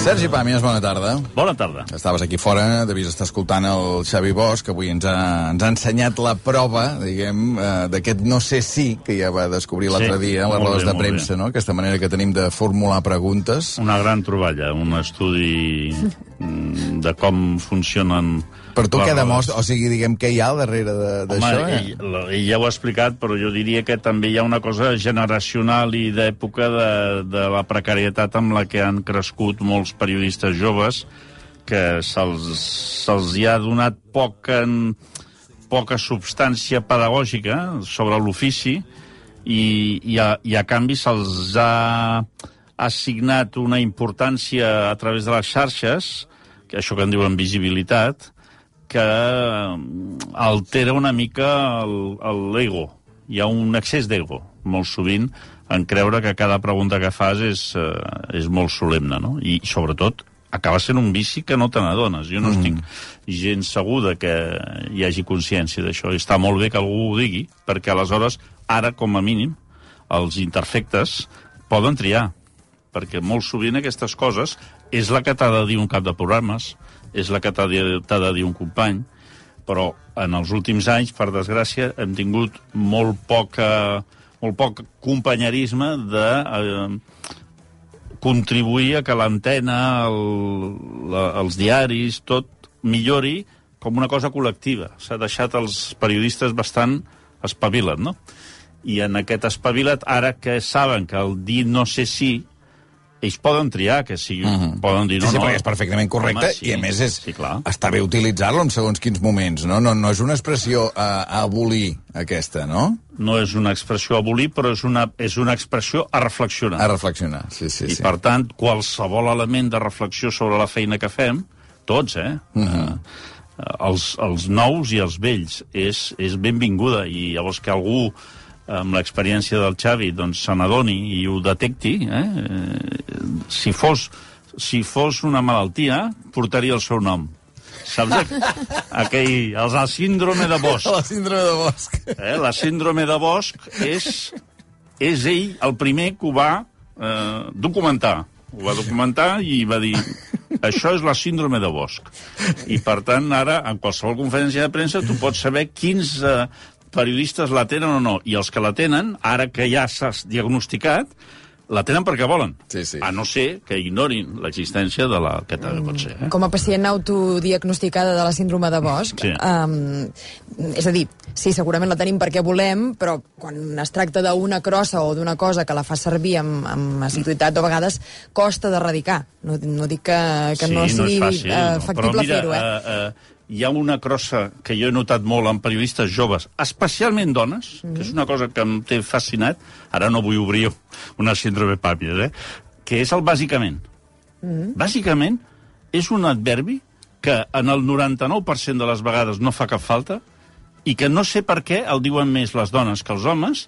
Sergi Pàmies, bona tarda. Bona tarda. Estaves aquí fora, devies estar escoltant el Xavi Bosch, que avui ens ha, ens ha ensenyat la prova, diguem, eh, d'aquest no sé si, que ja va descobrir l'altre Sí, dia a les rodes bé, de premsa, no? Aquesta manera que tenim de formular preguntes. Una gran troballa, un estudi de com funcionen... Per tu què demostra? O sigui, diguem, què hi ha al darrere de- Home, d'això? eh? ell ja ho ha explicat, però jo diria que també hi ha una cosa generacional i d'època de, de la precarietat amb la que han crescut molts periodistes joves, que se'ls se hi ha donat poca, poca substància pedagògica sobre l'ofici i, i, a, i a canvi se'ls ha assignat una importància a través de les xarxes, això que en diuen visibilitat, que mm, altera una mica l'ego. Hi ha un excés d'ego, molt sovint, en creure que cada pregunta que fas és, eh, és molt solemne, no? I, sobretot, acaba sent un vici que no te n'adones. Jo no mm. estic gens segur de que hi hagi consciència d'això. Està molt bé que algú ho digui, perquè aleshores, ara, com a mínim, els interfectes poden triar, perquè molt sovint aquestes coses és la que t'ha de dir un cap de programes, és la que t'ha de, dir un company, però en els últims anys, per desgràcia, hem tingut molt poca, molt poc companyerisme de eh, contribuir a que l'antena, el, la, els diaris, tot millori com una cosa col·lectiva. S'ha deixat els periodistes bastant espavilat, no? I en aquest espavilat, ara que saben que el dir no sé si, ells poden triar, que si uh -huh. poden dir no, sí, sí, no. perquè és perfectament correcte Home, sí, i, a més, és, Sí, clar. està bé utilitzar-lo en segons quins moments, no? No, no és una expressió a, a abolir, aquesta, no? No és una expressió a abolir, però és una, és una expressió a reflexionar. A reflexionar, sí, sí, I, sí. per tant, qualsevol element de reflexió sobre la feina que fem, tots, eh? Uh -huh. uh, els, els nous i els vells, és, és benvinguda. I llavors que algú amb l'experiència del Xavi doncs, se n'adoni i ho detecti, eh? eh? si, fos, si fos una malaltia, portaria el seu nom. Saps? Aquell, els, el síndrome de Bosch. La síndrome de Bosch. Eh? La síndrome de Bosch és, és ell el primer que ho va eh, documentar. Ho va documentar i va dir això és la síndrome de Bosch. I, per tant, ara, en qualsevol conferència de premsa, tu pots saber quins eh, periodistes la tenen o no. I els que la tenen, ara que ja s'ha diagnosticat, la tenen perquè volen. Sí, sí. A no ser que ignorin l'existència de la... que també pot ser. Eh? Com a pacient autodiagnosticada de la síndrome de Bosch, Sí. um, és a dir, sí, segurament la tenim perquè volem, però quan es tracta d'una crossa o d'una cosa que la fa servir amb, amb assiduïtat, a vegades costa d'erradicar. No, no dic que, que sí, no sigui fàcil, eh, no. factible Però mira, fer-ho, eh? eh, eh, hi ha una crossa que jo he notat molt en periodistes joves, especialment dones, que és una cosa que em té fascinat, ara no vull obrir una síndrome pàpies, eh? que és el bàsicament. Bàsicament és un adverbi que en el 99% de les vegades no fa cap falta i que no sé per què el diuen més les dones que els homes,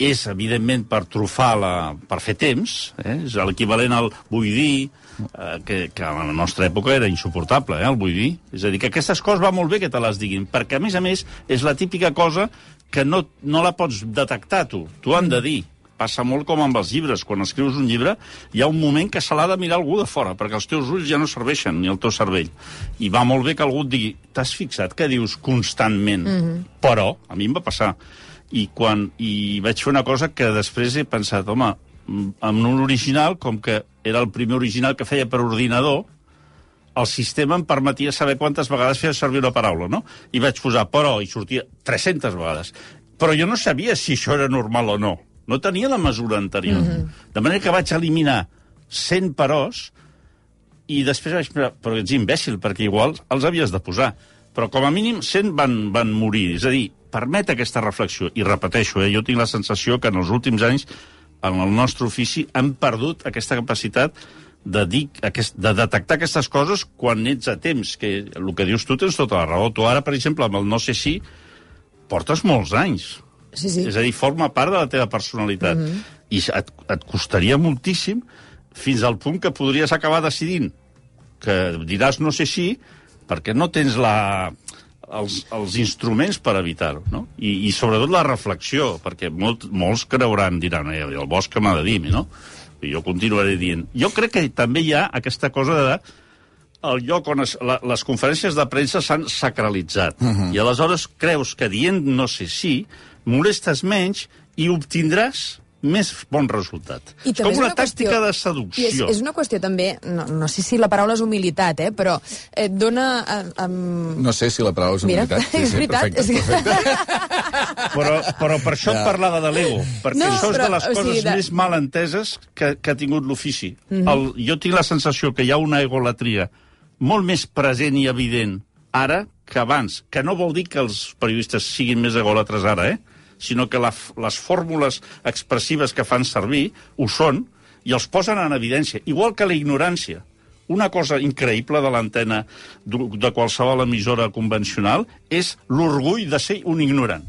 és, evidentment, per trufar la... per fer temps, eh? és l'equivalent al vull dir, eh, que, que a la nostra època era insuportable, eh, el vull dir. És a dir, que aquestes coses va molt bé que te les diguin, perquè, a més a més, és la típica cosa que no, no la pots detectar, tu. T'ho han de dir. Passa molt com amb els llibres. Quan escrius un llibre, hi ha un moment que se l'ha de mirar algú de fora, perquè els teus ulls ja no serveixen, ni el teu cervell. I va molt bé que algú et digui, t'has fixat que dius constantment? Mm -hmm. Però, a mi em va passar. I, quan, I vaig fer una cosa que després he pensat, home, amb un original, com que era el primer original que feia per ordinador, el sistema em permetia saber quantes vegades feia servir una paraula, no? I vaig posar però, i sortia 300 vegades. Però jo no sabia si això era normal o no. No tenia la mesura anterior. Mm -hmm. De manera que vaig eliminar 100 peròs i després vaig pensar, però ets imbècil, perquè igual els havies de posar. Però com a mínim 100 van, van morir. És a dir, permet aquesta reflexió. I repeteixo, eh, jo tinc la sensació que en els últims anys en el nostre ofici hem perdut aquesta capacitat de, dir, aquest, de detectar aquestes coses quan ets a temps, que el que dius tu tens tota la raó. Tu ara, per exemple, amb el no sé si, portes molts anys. Sí, sí. És a dir, forma part de la teva personalitat. Mm -hmm. I et, et costaria moltíssim fins al punt que podries acabar decidint que diràs no sé si perquè no tens la, els, els instruments per evitar-ho, no? I, I sobretot la reflexió, perquè molt, molts creuran, diran, eh, el Bosch que m'ha de dir, no? I jo continuaré dient. Jo crec que també hi ha aquesta cosa de el lloc on es, la, les conferències de premsa s'han sacralitzat. Uh -huh. I aleshores creus que dient no sé si, molestes menys i obtindràs més bon resultat. I és com una, una tàctica qüestió- de I seducció. és, és una qüestió també, no, no sé si la paraula és humilitat, eh, però et dona... Eh, um... No sé si la paraula és Mira, humilitat. és veritat. Perfecte, és que- perfecte. Però, però per això Ja. et parlava de l'ego, perquè No, això és però, de les o coses sigui, de- més mal enteses que, que ha tingut l'ofici. Mm -hmm. el, jo tinc la sensació que hi ha una egolatria molt més present i evident ara que abans, que no vol dir que els periodistes siguin més egòlatres ara, eh? Sinó que la, les fórmules expressives que fan servir ho són i els posen en evidència, igual que la ignorància. Una cosa increïble de l'antena de qualsevol emissora convencional és l'orgull de ser un ignorant.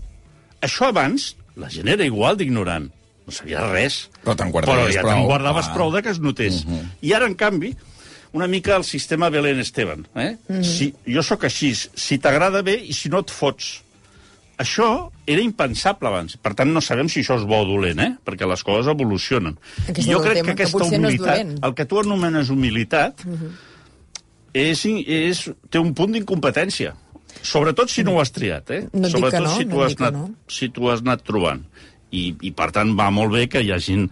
Això abans, la gent era igual d'ignorant. No sabia res. Però te'n guardaves Però ja prou, te'n guardaves clar. prou de que es notés. Uh -huh. I ara, en canvi, una mica el sistema Belén Esteban. Eh? Uh -huh. si, jo sóc així. Si t'agrada bé i si no et fots. Això era impensable abans. Per tant, no sabem si això és bo o dolent, eh? perquè les coses evolucionen. Aquest jo crec tema, que que aquesta no és humilitat, dolent. el que tu anomenes humilitat, uh -huh. és, és, té un punt d'incompetència. Sobretot si no ho has triat, eh? No Sobretot que no, si no tu et has que anat, no. si tu has anat trobant. I, I, per tant, va molt bé que hi hagin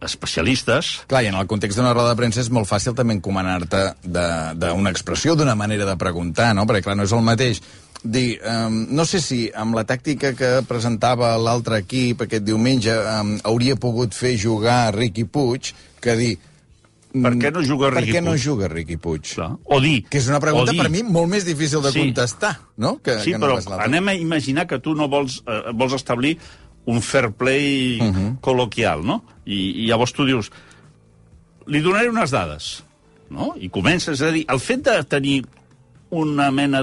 especialistes Clar, i en el context d'una roda de premsa és molt fàcil també encomanar-te de- d'una expressió, d'una manera de preguntar, no? Perquè, clar, no és el mateix dir, um, no sé si amb la tàctica que presentava l'altre equip aquest diumenge um, hauria pogut fer jugar Riqui Puig que dir... Per què no juga per Riqui què no Puig? juga Riqui Puig? Clar. O dir... Que és una pregunta dir, per mi molt més difícil de Sí. contestar, no? Que, Sí, que no però anem a imaginar que tu no vols, eh, vols establir un fair play uh Mhm. -huh. col·loquial, no? I, I llavors tu dius, li donaré unes dades, no? I comences a dir, el fet de tenir una mena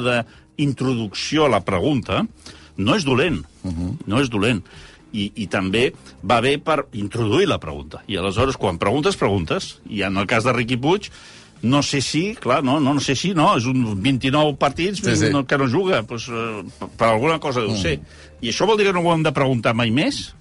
d'introducció a la pregunta no és dolent, uh -huh. no és dolent. I, I també va bé per introduir la pregunta. I aleshores, quan preguntes, preguntes. I en el cas de Riqui Puig, no sé si, clar, no, no, no sé si, no, és un 29 partits Sí, sí. Que no juga, doncs, eh, per, alguna cosa deu ser. I això vol dir que no ho hem de preguntar mai més?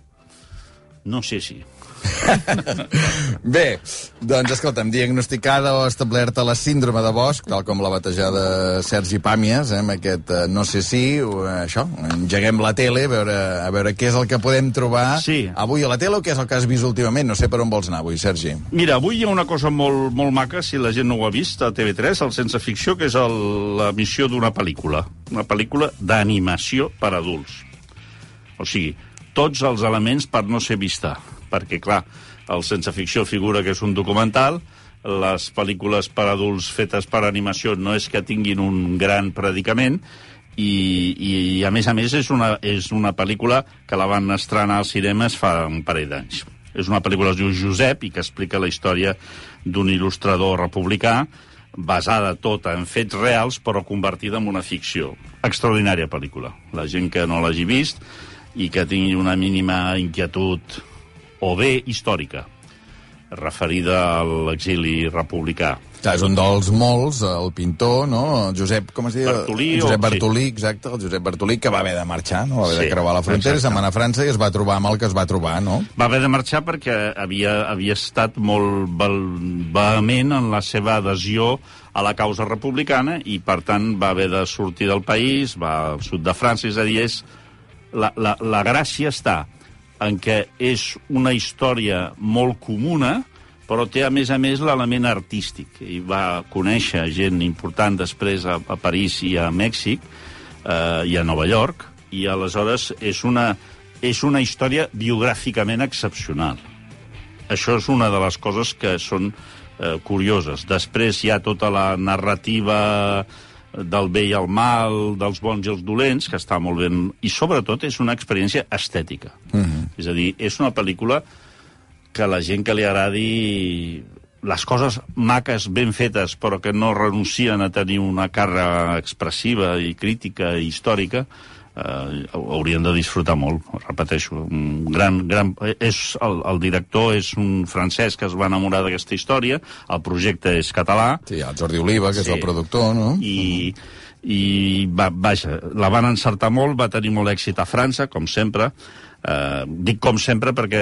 No sé si. Bé, doncs escolta'm, diagnosticada o establerta la síndrome de Bosch, tal com la batejada Sergi Pàmies, eh, amb aquest eh, no sé si, o, eh, això, engeguem la tele, a veure, a veure què és el que podem trobar Sí. avui a la tele o què és el que has vist últimament. No sé per on vols anar avui, Sergi. Mira, avui hi ha una cosa molt, molt maca, si la gent no ho ha vist, a TV3, el Sense Ficció, que és el, la missió d'una pel·lícula. Una pel·lícula d'animació per adults. O sigui, tots els elements per no ser vista. Perquè, clar, el Sense Ficció figura que és un documental, les pel·lícules per adults fetes per animació no és que tinguin un gran predicament, i, i a més a més és una, és una pel·lícula que la van estrenar als cinemes fa un parell d'anys. És una pel·lícula que es diu Josep i que explica la història d'un il·lustrador republicà basada tota en fets reals però convertida en una ficció. Extraordinària pel·lícula. La gent que no l'hagi vist i que tingui una mínima inquietud o bé històrica referida a l'exili republicà. Clar, és un dels molts, el pintor, no? El Josep, com es diu? Bartolí, El Josep o- Bartolí, exacte, el Josep Bartolí, que va haver de marxar, no? Va haver Sí, de creuar la frontera, se'n va anar a França i es va trobar amb el que es va trobar, no? Va haver de marxar perquè havia, havia estat molt vehement en la seva adhesió a la causa republicana i, per tant, va haver de sortir del país, va al sud de França, és a dir, és, la, la, la gràcia està en què és una història molt comuna, però té, a més a més, l'element artístic. I va conèixer gent important després a, a París i a Mèxic eh, i a Nova York, i aleshores és una, és una història biogràficament excepcional. Això és una de les coses que són eh, curioses. Després hi ha tota la narrativa del bé i el mal, dels bons i els dolents, que està molt ben... I sobretot és una experiència estètica. Mm -hmm. És a dir, és una pel·lícula que la gent que li agradi les coses maques, ben fetes, però que no renuncien a tenir una càrrega expressiva i crítica i històrica, eh, haurien de disfrutar molt, repeteixo. Un gran, gran, és, el, el director és un francès que es va enamorar d'aquesta història, el projecte és català, Sí, el Jordi Oliva, que és Sí. el productor, no? i, i va, vaja, la van encertar molt, va tenir molt èxit a França, com sempre, Eh, dic com sempre perquè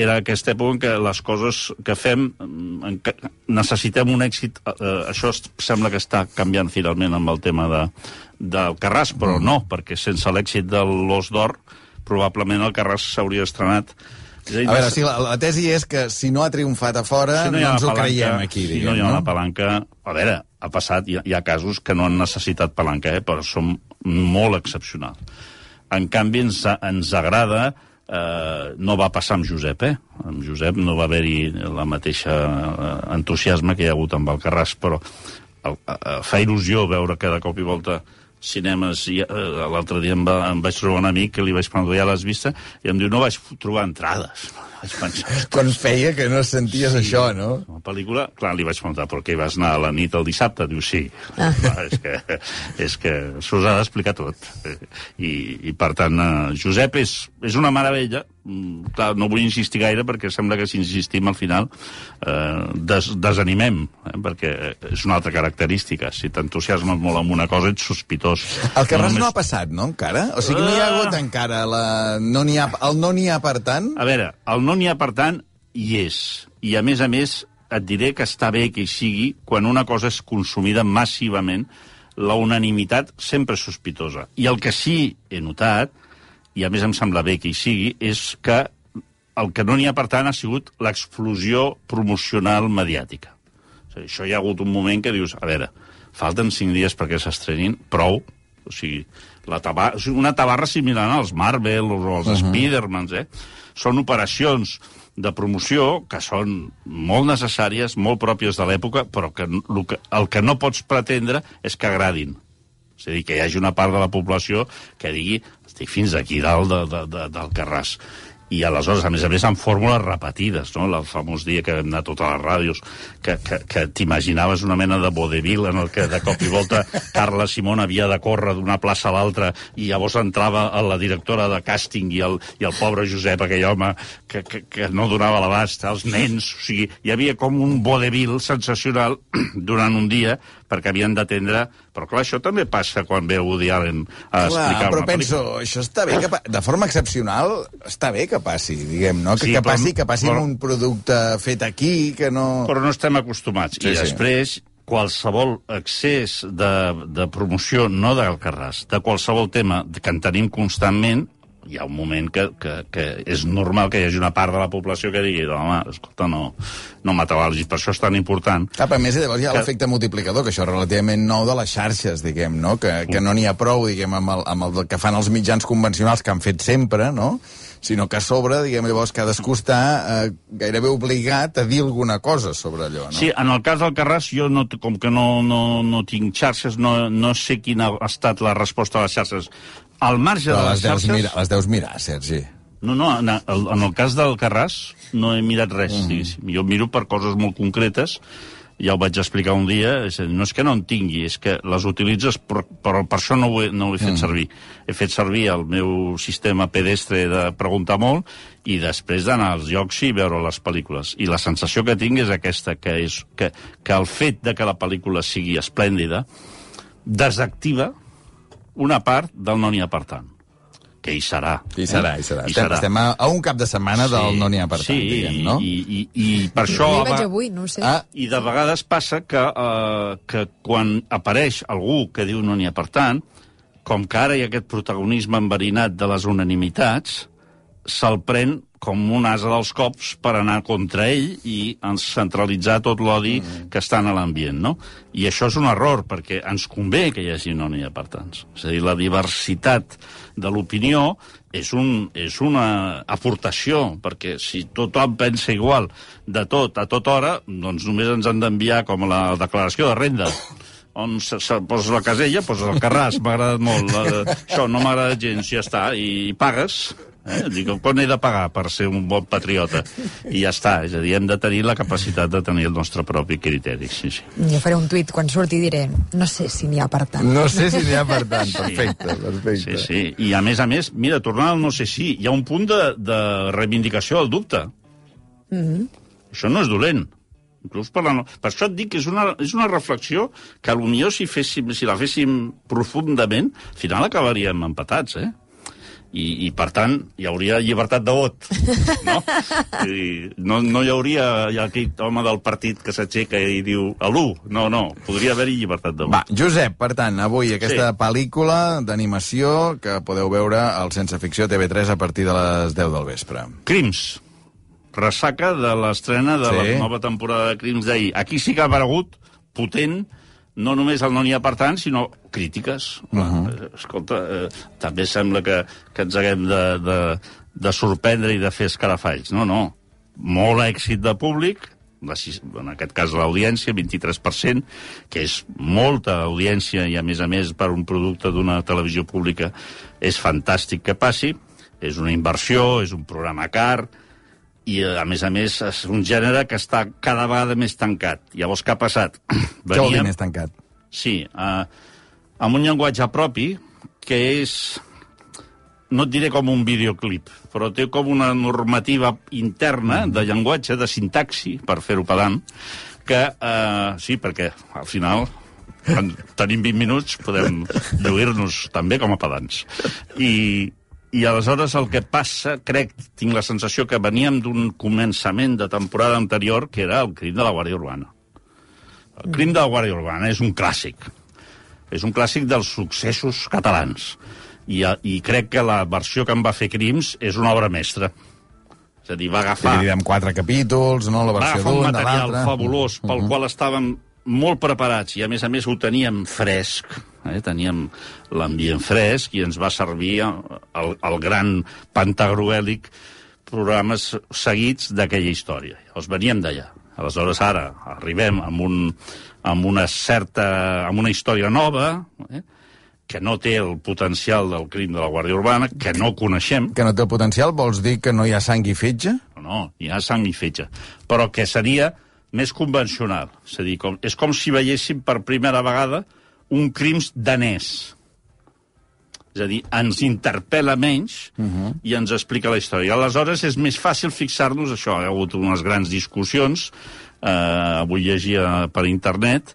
era aquesta època en què les coses que fem mm, en que necessitem un èxit. Eh, això es, sembla que està canviant finalment amb el tema de, del Carràs, però Mm. no, perquè sense l'èxit de l'Os d'Or probablement el Carràs s'hauria estrenat. A veure, sí, la, la tesi és que si no ha triomfat a fora, si no, hi ha ens ho palanca- creiem aquí, si diguem, no hi ha no? una palanca... A veure, ha passat, hi ha, hi ha casos que no han necessitat palanca, eh, però són molt excepcionals. En canvi, ens, ens agrada... Eh, no va passar amb Josep, eh? Amb Josep no va haver-hi la mateixa eh, entusiasme que hi ha hagut amb el Carràs, però el, eh, fa il·lusió veure que de cop i volta cinemes... i, Eh, L'altre dia em, va, em vaig trobar un amic que li vaig preguntar, ja l'has vista? I em diu, no vaig trobar entrades. Vaig pensar, Quan feia que no senties sí. això, no? la pel·lícula, clar, li vaig preguntar per què vas anar a la nit el dissabte? Diu, sí. Ah. Clar, és que, és que s'us ha d'explicar tot. I, I, per tant, eh, Josep és, és una meravella. Mm, Clar, no vull insistir gaire perquè sembla que si insistim al final eh, des, desanimem, eh, perquè és una altra característica. Si t'entusiasmes molt amb una cosa, ets sospitós. El Carràs no, només- ha passat, no, encara? O sigui, no hi ha hagut encara la... No ha... El no n'hi ha, per tant... A veure, el no n'hi ha, per tant, hi és. I, a més a més, et diré que està bé que hi sigui quan una cosa és consumida massivament, la unanimitat sempre és sospitosa. I el que sí he notat, i a més em sembla bé que hi sigui, és que el que no n'hi ha, per tant, ha sigut l'explosió promocional mediàtica. O sigui, això hi ha hagut un moment que dius, a veure, falten cinc dies perquè s'estrenin, prou, o sigui, la taba o sigui, una tabarra similar als Marvel o als uh -huh. Spidermans, eh? Són operacions de promoció que són molt necessàries, molt pròpies de l'època, però que, el que el que no pots pretendre és que agradin. És a dir, que hi hagi una part de la població que digui estic fins aquí dalt de, de, de, del Carràs. I aleshores, a més a més, amb fórmules repetides, no? El famós dia que vam anar a totes les ràdios, que, que, que t'imaginaves una mena de vodevil en el que de cop i volta Carla Simón havia de córrer d'una plaça a l'altra i llavors entrava a la directora de càsting i el, i el pobre Josep, aquell home que, que, que no donava l'abast, els nens, o sigui, hi havia com un vodevil sensacional durant un dia perquè havien d'atendre... Però clar, això també passa quan ve Woody Allen a explicar però una penso, pel·lícula. això està bé, que, pa- de forma excepcional, està bé que passi, diguem, no? Que, Sí, que però- passi, que passi però- un producte fet aquí, que no... Però no estem acostumats. Sí, I sí. després, qualsevol excés de, de promoció, no del Carràs, de qualsevol tema que en tenim constantment, hi ha un moment que, que, que és normal que hi hagi una part de la població que digui home, escolta, no, no m'atabalgis, per això és tan important. Cap a més, llavors hi ha Que- l'efecte multiplicador, que això és relativament nou de les xarxes, diguem, no? Que, que no n'hi ha prou, diguem, amb el, amb el que fan els mitjans convencionals que han fet sempre, no? sinó que a sobre, diguem, llavors cadascú està eh, gairebé obligat a dir alguna cosa sobre allò, no? Sí, en el cas del Carràs, jo, no, com que no, no, no tinc xarxes, no, no sé quina ha estat la resposta a les xarxes. Al marge Però de les les xarxes... mirar, les deus mirar, Sergi. No, no, en el, en el cas del Carràs no he mirat res, mm. diguéssim. Jo miro per coses molt concretes, ja ho vaig explicar un dia, és dir, no és que no en tingui, és que les utilitzes, però, però per això no ho he, no ho he fet mm. servir. He fet servir el meu sistema pedestre de preguntar molt i després d'anar als llocs i veure les pel·lícules. I la sensació que tinc és aquesta, que, és, que, que el fet de que la pel·lícula sigui esplèndida desactiva una part del no n'hi ha per tant que hi serà. Hi serà, hi serà. Hi Estem, serà. estem a, a un cap de setmana del no n'hi ha per tant, sí, diguem, no? i, i, i per això... Jo vaig va- avui, no ho sé. Ah, I de vegades passa que, uh, que quan apareix algú que diu no n'hi ha per tant, com que ara hi ha aquest protagonisme enverinat de les unanimitats, se'l pren com un asa dels cops per anar contra ell i ens centralitzar tot l'odi mm. que està en l'ambient, no? I això és un error, perquè ens convé que hi hagi no n'hi ha per tants. És a dir, la diversitat de l'opinió és, un, és una aportació, perquè si tothom pensa igual de tot a tota hora, doncs només ens han d'enviar com la declaració de renda on se, se poses la casella, poses el carràs, m'ha agradat molt, la, això no m'ha agradat gens, ja està, i pagues, eh? Dic, quan he de pagar per ser un bon patriota? I ja està, és a dir, hem de tenir la capacitat de tenir el nostre propi criteri, sí, sí. Jo faré un tuit quan surti i diré no sé si n'hi ha per tant. no sé si n'hi ha per tant. Perfecte, perfecte. Sí, sí. I a més a més, mira, tornant al no sé si, hi ha un punt de, de reivindicació del dubte. Mhm. Això no és dolent. Inclús per, la no... per això et dic que és una, és una reflexió que potser si, féssim, si la féssim profundament, al final acabaríem empatats, eh? I, i per tant hi hauria llibertat de vot no? I no, no hi hauria hi ha aquell home del partit que s'aixeca i diu a l'1, no, no, podria haver-hi llibertat de vot Va, Josep, per tant, avui aquesta Sí. pel·lícula d'animació que podeu veure al Sense Ficció TV3 a partir de les 10 del vespre. Crims. Ressaca de l'estrena de Sí. la nova temporada de Crims d'ahir. Aquí sí que ha aparegut potent, no només el no n'hi ha per tant, sinó crítiques. Uh -huh. Escolta, eh, també sembla que, que ens haguem de, de, de sorprendre i de fer escarafalls. No, no. Molt èxit de públic, en aquest cas l'audiència, 23%, que és molta audiència i, a més a més, per un producte d'una televisió pública és fantàstic que passi. És una inversió, és un programa car, i, a més a més, és un gènere que està cada vegada més tancat. Llavors, què ha passat? Què vol dir més tancat? Sí, eh, amb un llenguatge propi, que és, no et diré com un videoclip, però té com una normativa interna de llenguatge, de sintaxi, per fer-ho pedant, que, eh, sí, perquè al final quan tenim 20 minuts podem lluir-nos també com a pedants. I, i aleshores el que passa, crec, tinc la sensació que veníem d'un començament de temporada anterior que era el crim de la Guàrdia Urbana. El crim de la Guàrdia Urbana és un clàssic. És un clàssic dels successos catalans. I, I crec que la versió que en va fer Crims és una obra mestra. És a dir, va agafar, Dividirem quatre capítols, no? La va versió agafar un material fabulós pel Mhm. qual estàvem molt preparats i, a més a més, ho teníem fresc. Eh? Teníem l'ambient fresc i ens va servir el, el gran pantagruèlic programes seguits d'aquella història. Llavors veníem d'allà. Aleshores, ara arribem amb, un, amb una certa... amb una història nova, eh? que no té el potencial del crim de la Guàrdia Urbana, que no coneixem, Que no té el potencial, vols dir que no hi ha sang i fetge? no, no, hi ha sang i fetge. Però que seria més convencional. És a dir, com, és com si veiéssim per primera vegada un crims danès. És a dir, ens interpel·la menys uh -huh. i ens explica la història. Aleshores, és més fàcil fixar-nos, això, hi ha hagut unes grans discussions, eh, avui llegia per internet,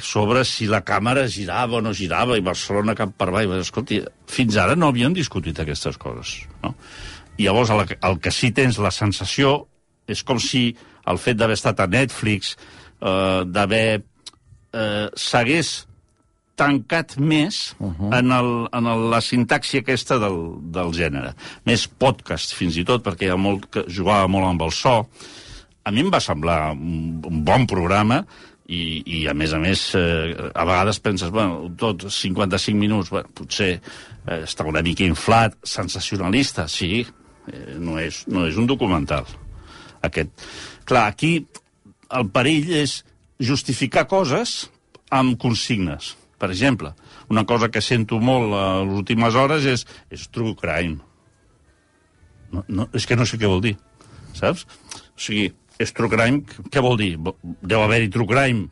sobre si la càmera girava o no girava, i Barcelona cap per avall. Escolti, fins ara no havien discutit aquestes coses. No? I llavors el, el que sí tens la sensació és com si el fet d'haver estat a Netflix, eh, d'haver... Eh, s'hagués tancat més uh -huh. en, el, en el, la sintaxi aquesta del, del gènere. Més podcast, fins i tot, perquè hi ha molt, que jugava molt amb el so. A mi em va semblar un, un bon programa i, i a més a més, eh, a vegades penses, bueno, tot 55 minuts, bueno, potser eh, està una mica inflat, sensacionalista, sí, eh, no, és, no és un documental. Aquest. Clar, aquí el perill és justificar coses amb consignes. Per exemple, una cosa que sento molt a les últimes hores és, és true crime. No, no, és que no sé què vol dir, saps? O sigui, és true crime, què vol dir? Deu haver-hi true crime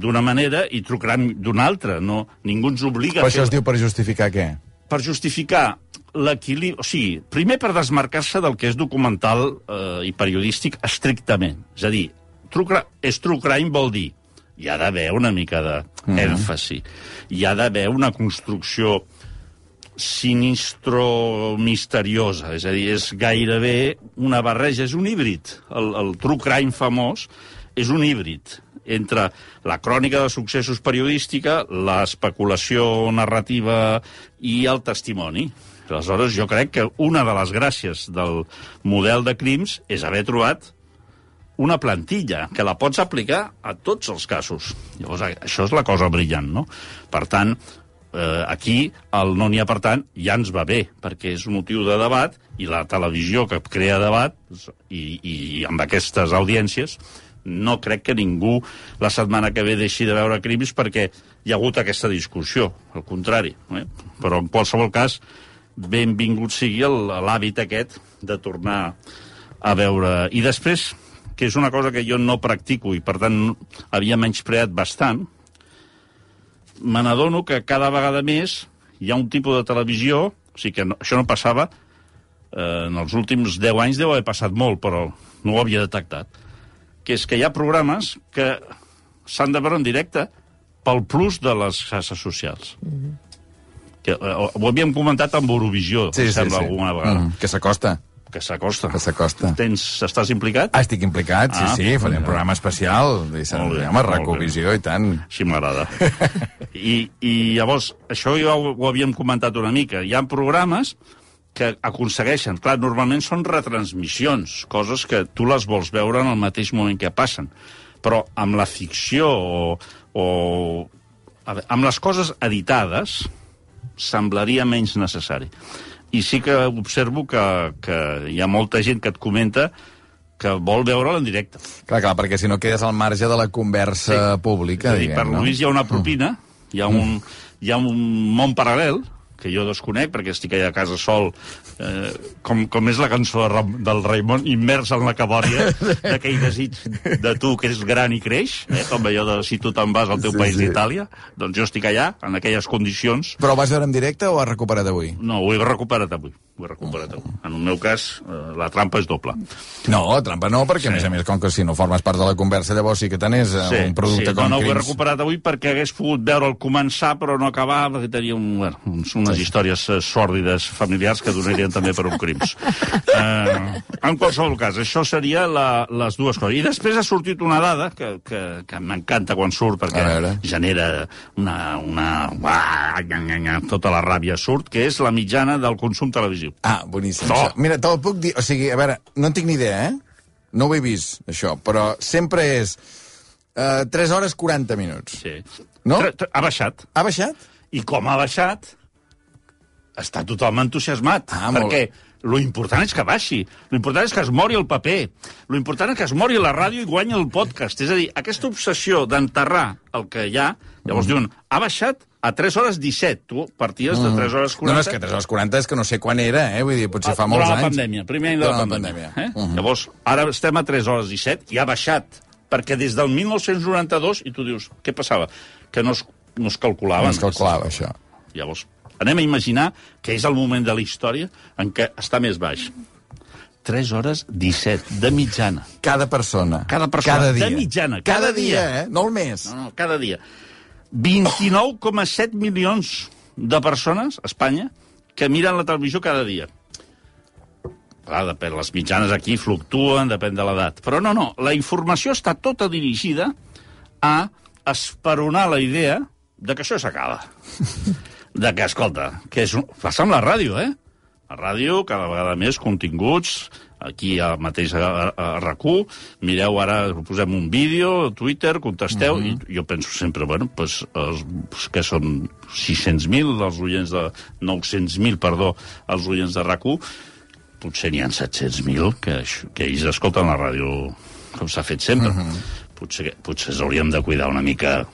d'una manera i true crime d'una altra. No, ningú ens obliga Però a això fer es diu per justificar què? per justificar l'equilibri... O sigui, primer per desmarcar-se del que és documental eh, i periodístic estrictament. És a dir, true, és true crime vol dir hi ha d'haver una mica d'èmfasi, hi ha d'haver una construcció sinistro misteriosa, és a dir, és gairebé una barreja, és un híbrid. El, el true crime famós és un híbrid entre la crònica de successos periodística, l'especulació narrativa i el testimoni. Aleshores, jo crec que una de les gràcies del model de crims és haver trobat una plantilla que la pots aplicar a tots els casos. Llavors, això és la cosa brillant, no? Per tant, eh, aquí el no n'hi ha per tant ja ens va bé, perquè és un motiu de debat i la televisió que crea debat i, i amb aquestes audiències no crec que ningú la setmana que ve deixi de veure crims perquè hi ha hagut aquesta discussió, al contrari. Eh? Però en qualsevol cas, benvingut sigui l'hàbit aquest de tornar a veure... I després, que és una cosa que jo no practico i per tant havia menyspreat bastant, me n'adono que cada vegada més hi ha un tipus de televisió, o sigui que no, això no passava, eh, en els últims 10 anys deu haver passat molt, però no ho havia detectat, que és que hi ha programes que s'han de veure en directe pel plus de les xarxes socials. Mm -hmm. Que, eh, ho havíem comentat amb Eurovisió, sí, em sembla, sí, sí. alguna vegada. Mm, que s'acosta. Que s'acosta. Que s'acosta. Tens, estàs implicat? Ah, estic implicat, sí, Ah, sí, faré un programa especial. I molt bé. Recovisió i tant. Així m'agrada. I, I llavors, això ja ho, ho havíem comentat una mica. Hi ha programes que aconsegueixen, clar, normalment són retransmissions, coses que tu les vols veure en el mateix moment que passen. Però amb la ficció o, o amb les coses editades semblaria menys necessari. I sí que observo que, que hi ha molta gent que et comenta que vol veure'l en directe. Clar, clar, perquè si no quedes al marge de la conversa sí. pública, És a dir, per diguem, no? Lluís hi ha una propina, hi ha un, hi ha un món paral·lel, que jo desconec perquè estic allà a casa sol, eh, com, com és la cançó de Ram, del Raimon, immers en la cabòria d'aquell desig de tu que és gran i creix, eh, com allò de si tu te'n vas al teu Sí, país sí. d'Itàlia, doncs jo estic allà, en aquelles condicions. Però vas veure en directe o has recuperat avui? No, ho he recuperat avui. Ho he recuperat. En el meu cas, eh, la trampa és doble. No, trampa no, perquè Sí. a més a més, com que si no formes part de la conversa, llavors sí que tenés sí, un producte sí. com no, no, ho he Crims. recuperat avui perquè hagués pogut veure'l començar però no acabar, perquè tenia un, bueno, uns, unes històries eh, sòrdides familiars que donarien també per un crims. eh, en qualsevol cas, això seria la, les dues coses. I després ha sortit una dada que, que, que m'encanta quan surt perquè genera una... una uah, tota la ràbia surt, que és la mitjana del consum televisiu. Ah, boníssim. No. Mira, te'l puc dir... O sigui, a veure, no en tinc ni idea, eh? No ho he vist, això, però sempre és uh, 3 hores 40 minuts. Sí. No? Ha baixat. Ha baixat? I com ha baixat, està tothom entusiasmat. Ah, perquè lo important és que baixi. Lo important és que es mori el paper. Lo important és que es mori la ràdio i guanyi el podcast. És a dir, aquesta obsessió d'enterrar el que hi ha, llavors Mm. diuen, ha baixat a 3 hores 17. Tu parties de 3 hores 40. No, no, és que 3 hores 40 és que no sé quan era, eh? Vull dir, potser fa Ah, molts durant anys. la pandèmia, primer any de la Durant pandèmia. pandèmia. Eh? Uh -huh. Llavors, ara estem a 3 hores 17 i ha baixat, perquè des del 1992, i tu dius, què passava? Que no es, no es calculaven. No es calculava, això. Llavors, anem a imaginar que és el moment de la història en què està més baix. 3 hores 17, de mitjana. Cada persona. Cada persona, Cada de dia. mitjana, Cada, cada dia, dia. eh? No el mes. No, no, cada dia. 29,7 milions de persones a Espanya que miren la televisió cada dia. Clar, depèn, les mitjanes aquí fluctuen, depèn de l'edat. Però no, no, la informació està tota dirigida a esperonar la idea de que això s'acaba. De que, escolta, que és un... passa amb la ràdio, eh? La ràdio, cada vegada més continguts, aquí al mateix a, a, a RAC1, mireu ara, posem un vídeo, a Twitter, contesteu, uh -huh. i jo penso sempre, bueno, pues, els, pues, que són 600.000 els oients de... 900.000, perdó, els oients de RAC1, potser n'hi ha 700.000 que, que ells escolten la ràdio com s'ha fet sempre. Uh -huh. Potser, potser hauríem de cuidar una mica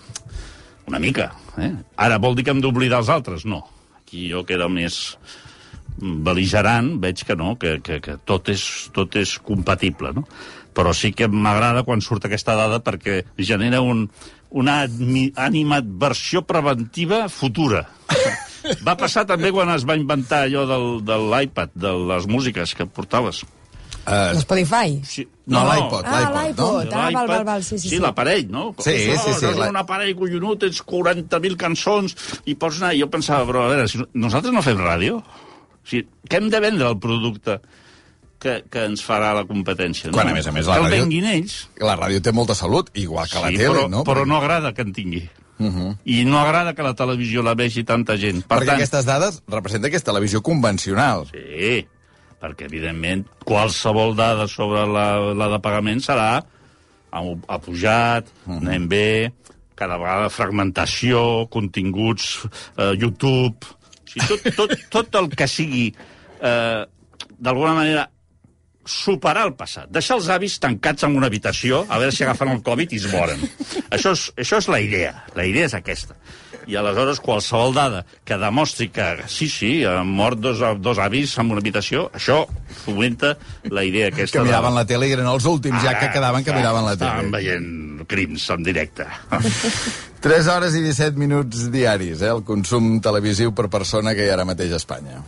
una mica. Eh? Ara vol dir que hem d'oblidar els altres? No. Aquí jo queda més beligerant, veig que no, que, que, que tot, és, tot és compatible, no? Però sí que m'agrada quan surt aquesta dada perquè genera un, una animadversió preventiva futura. Va passar també quan es va inventar allò del, de l'iPad, de les músiques que portaves. Uh, L'Spotify. Sí, no, l'iPod, Ah, l'iPod, no? l'iPod. Ah, val, val, val, sí, sí, sí. sí. l'aparell, no? Sí, sí, Oh, sí, És la- un aparell collonut, tens 40.000 cançons i pots anar... I jo pensava, però a veure, si nosaltres no fem ràdio? O sigui, què hem de vendre el producte que, que ens farà la competència? Quan, no? a més a més, la que el ràdio- venguin ells. La ràdio té molta salut, igual que la sí, tele, però, no? però no agrada que en tingui. Uh -huh. I no agrada que la televisió la vegi tanta gent. Per Perquè tant, aquestes dades representen que és televisió convencional. Sí, perquè, evidentment, qualsevol dada sobre la, la de pagament serà ha, pujat, anem bé, cada vegada fragmentació, continguts, eh, YouTube... O sigui, tot, tot, tot el que sigui, eh, d'alguna manera, superar el passat, deixar els avis tancats en una habitació, a veure si agafen el Covid i es moren. Això és, això és la idea, la idea és aquesta. I aleshores qualsevol dada que demostri que sí, sí, han mort dos, dos avis en una habitació, això fomenta la idea aquesta. Que miraven de... la tele i eren els últims, ja que quedaven que miraven la tele. veient crims en directe. 3 hores i 17 minuts diaris, eh, el consum televisiu per persona que hi ha ara mateix a Espanya.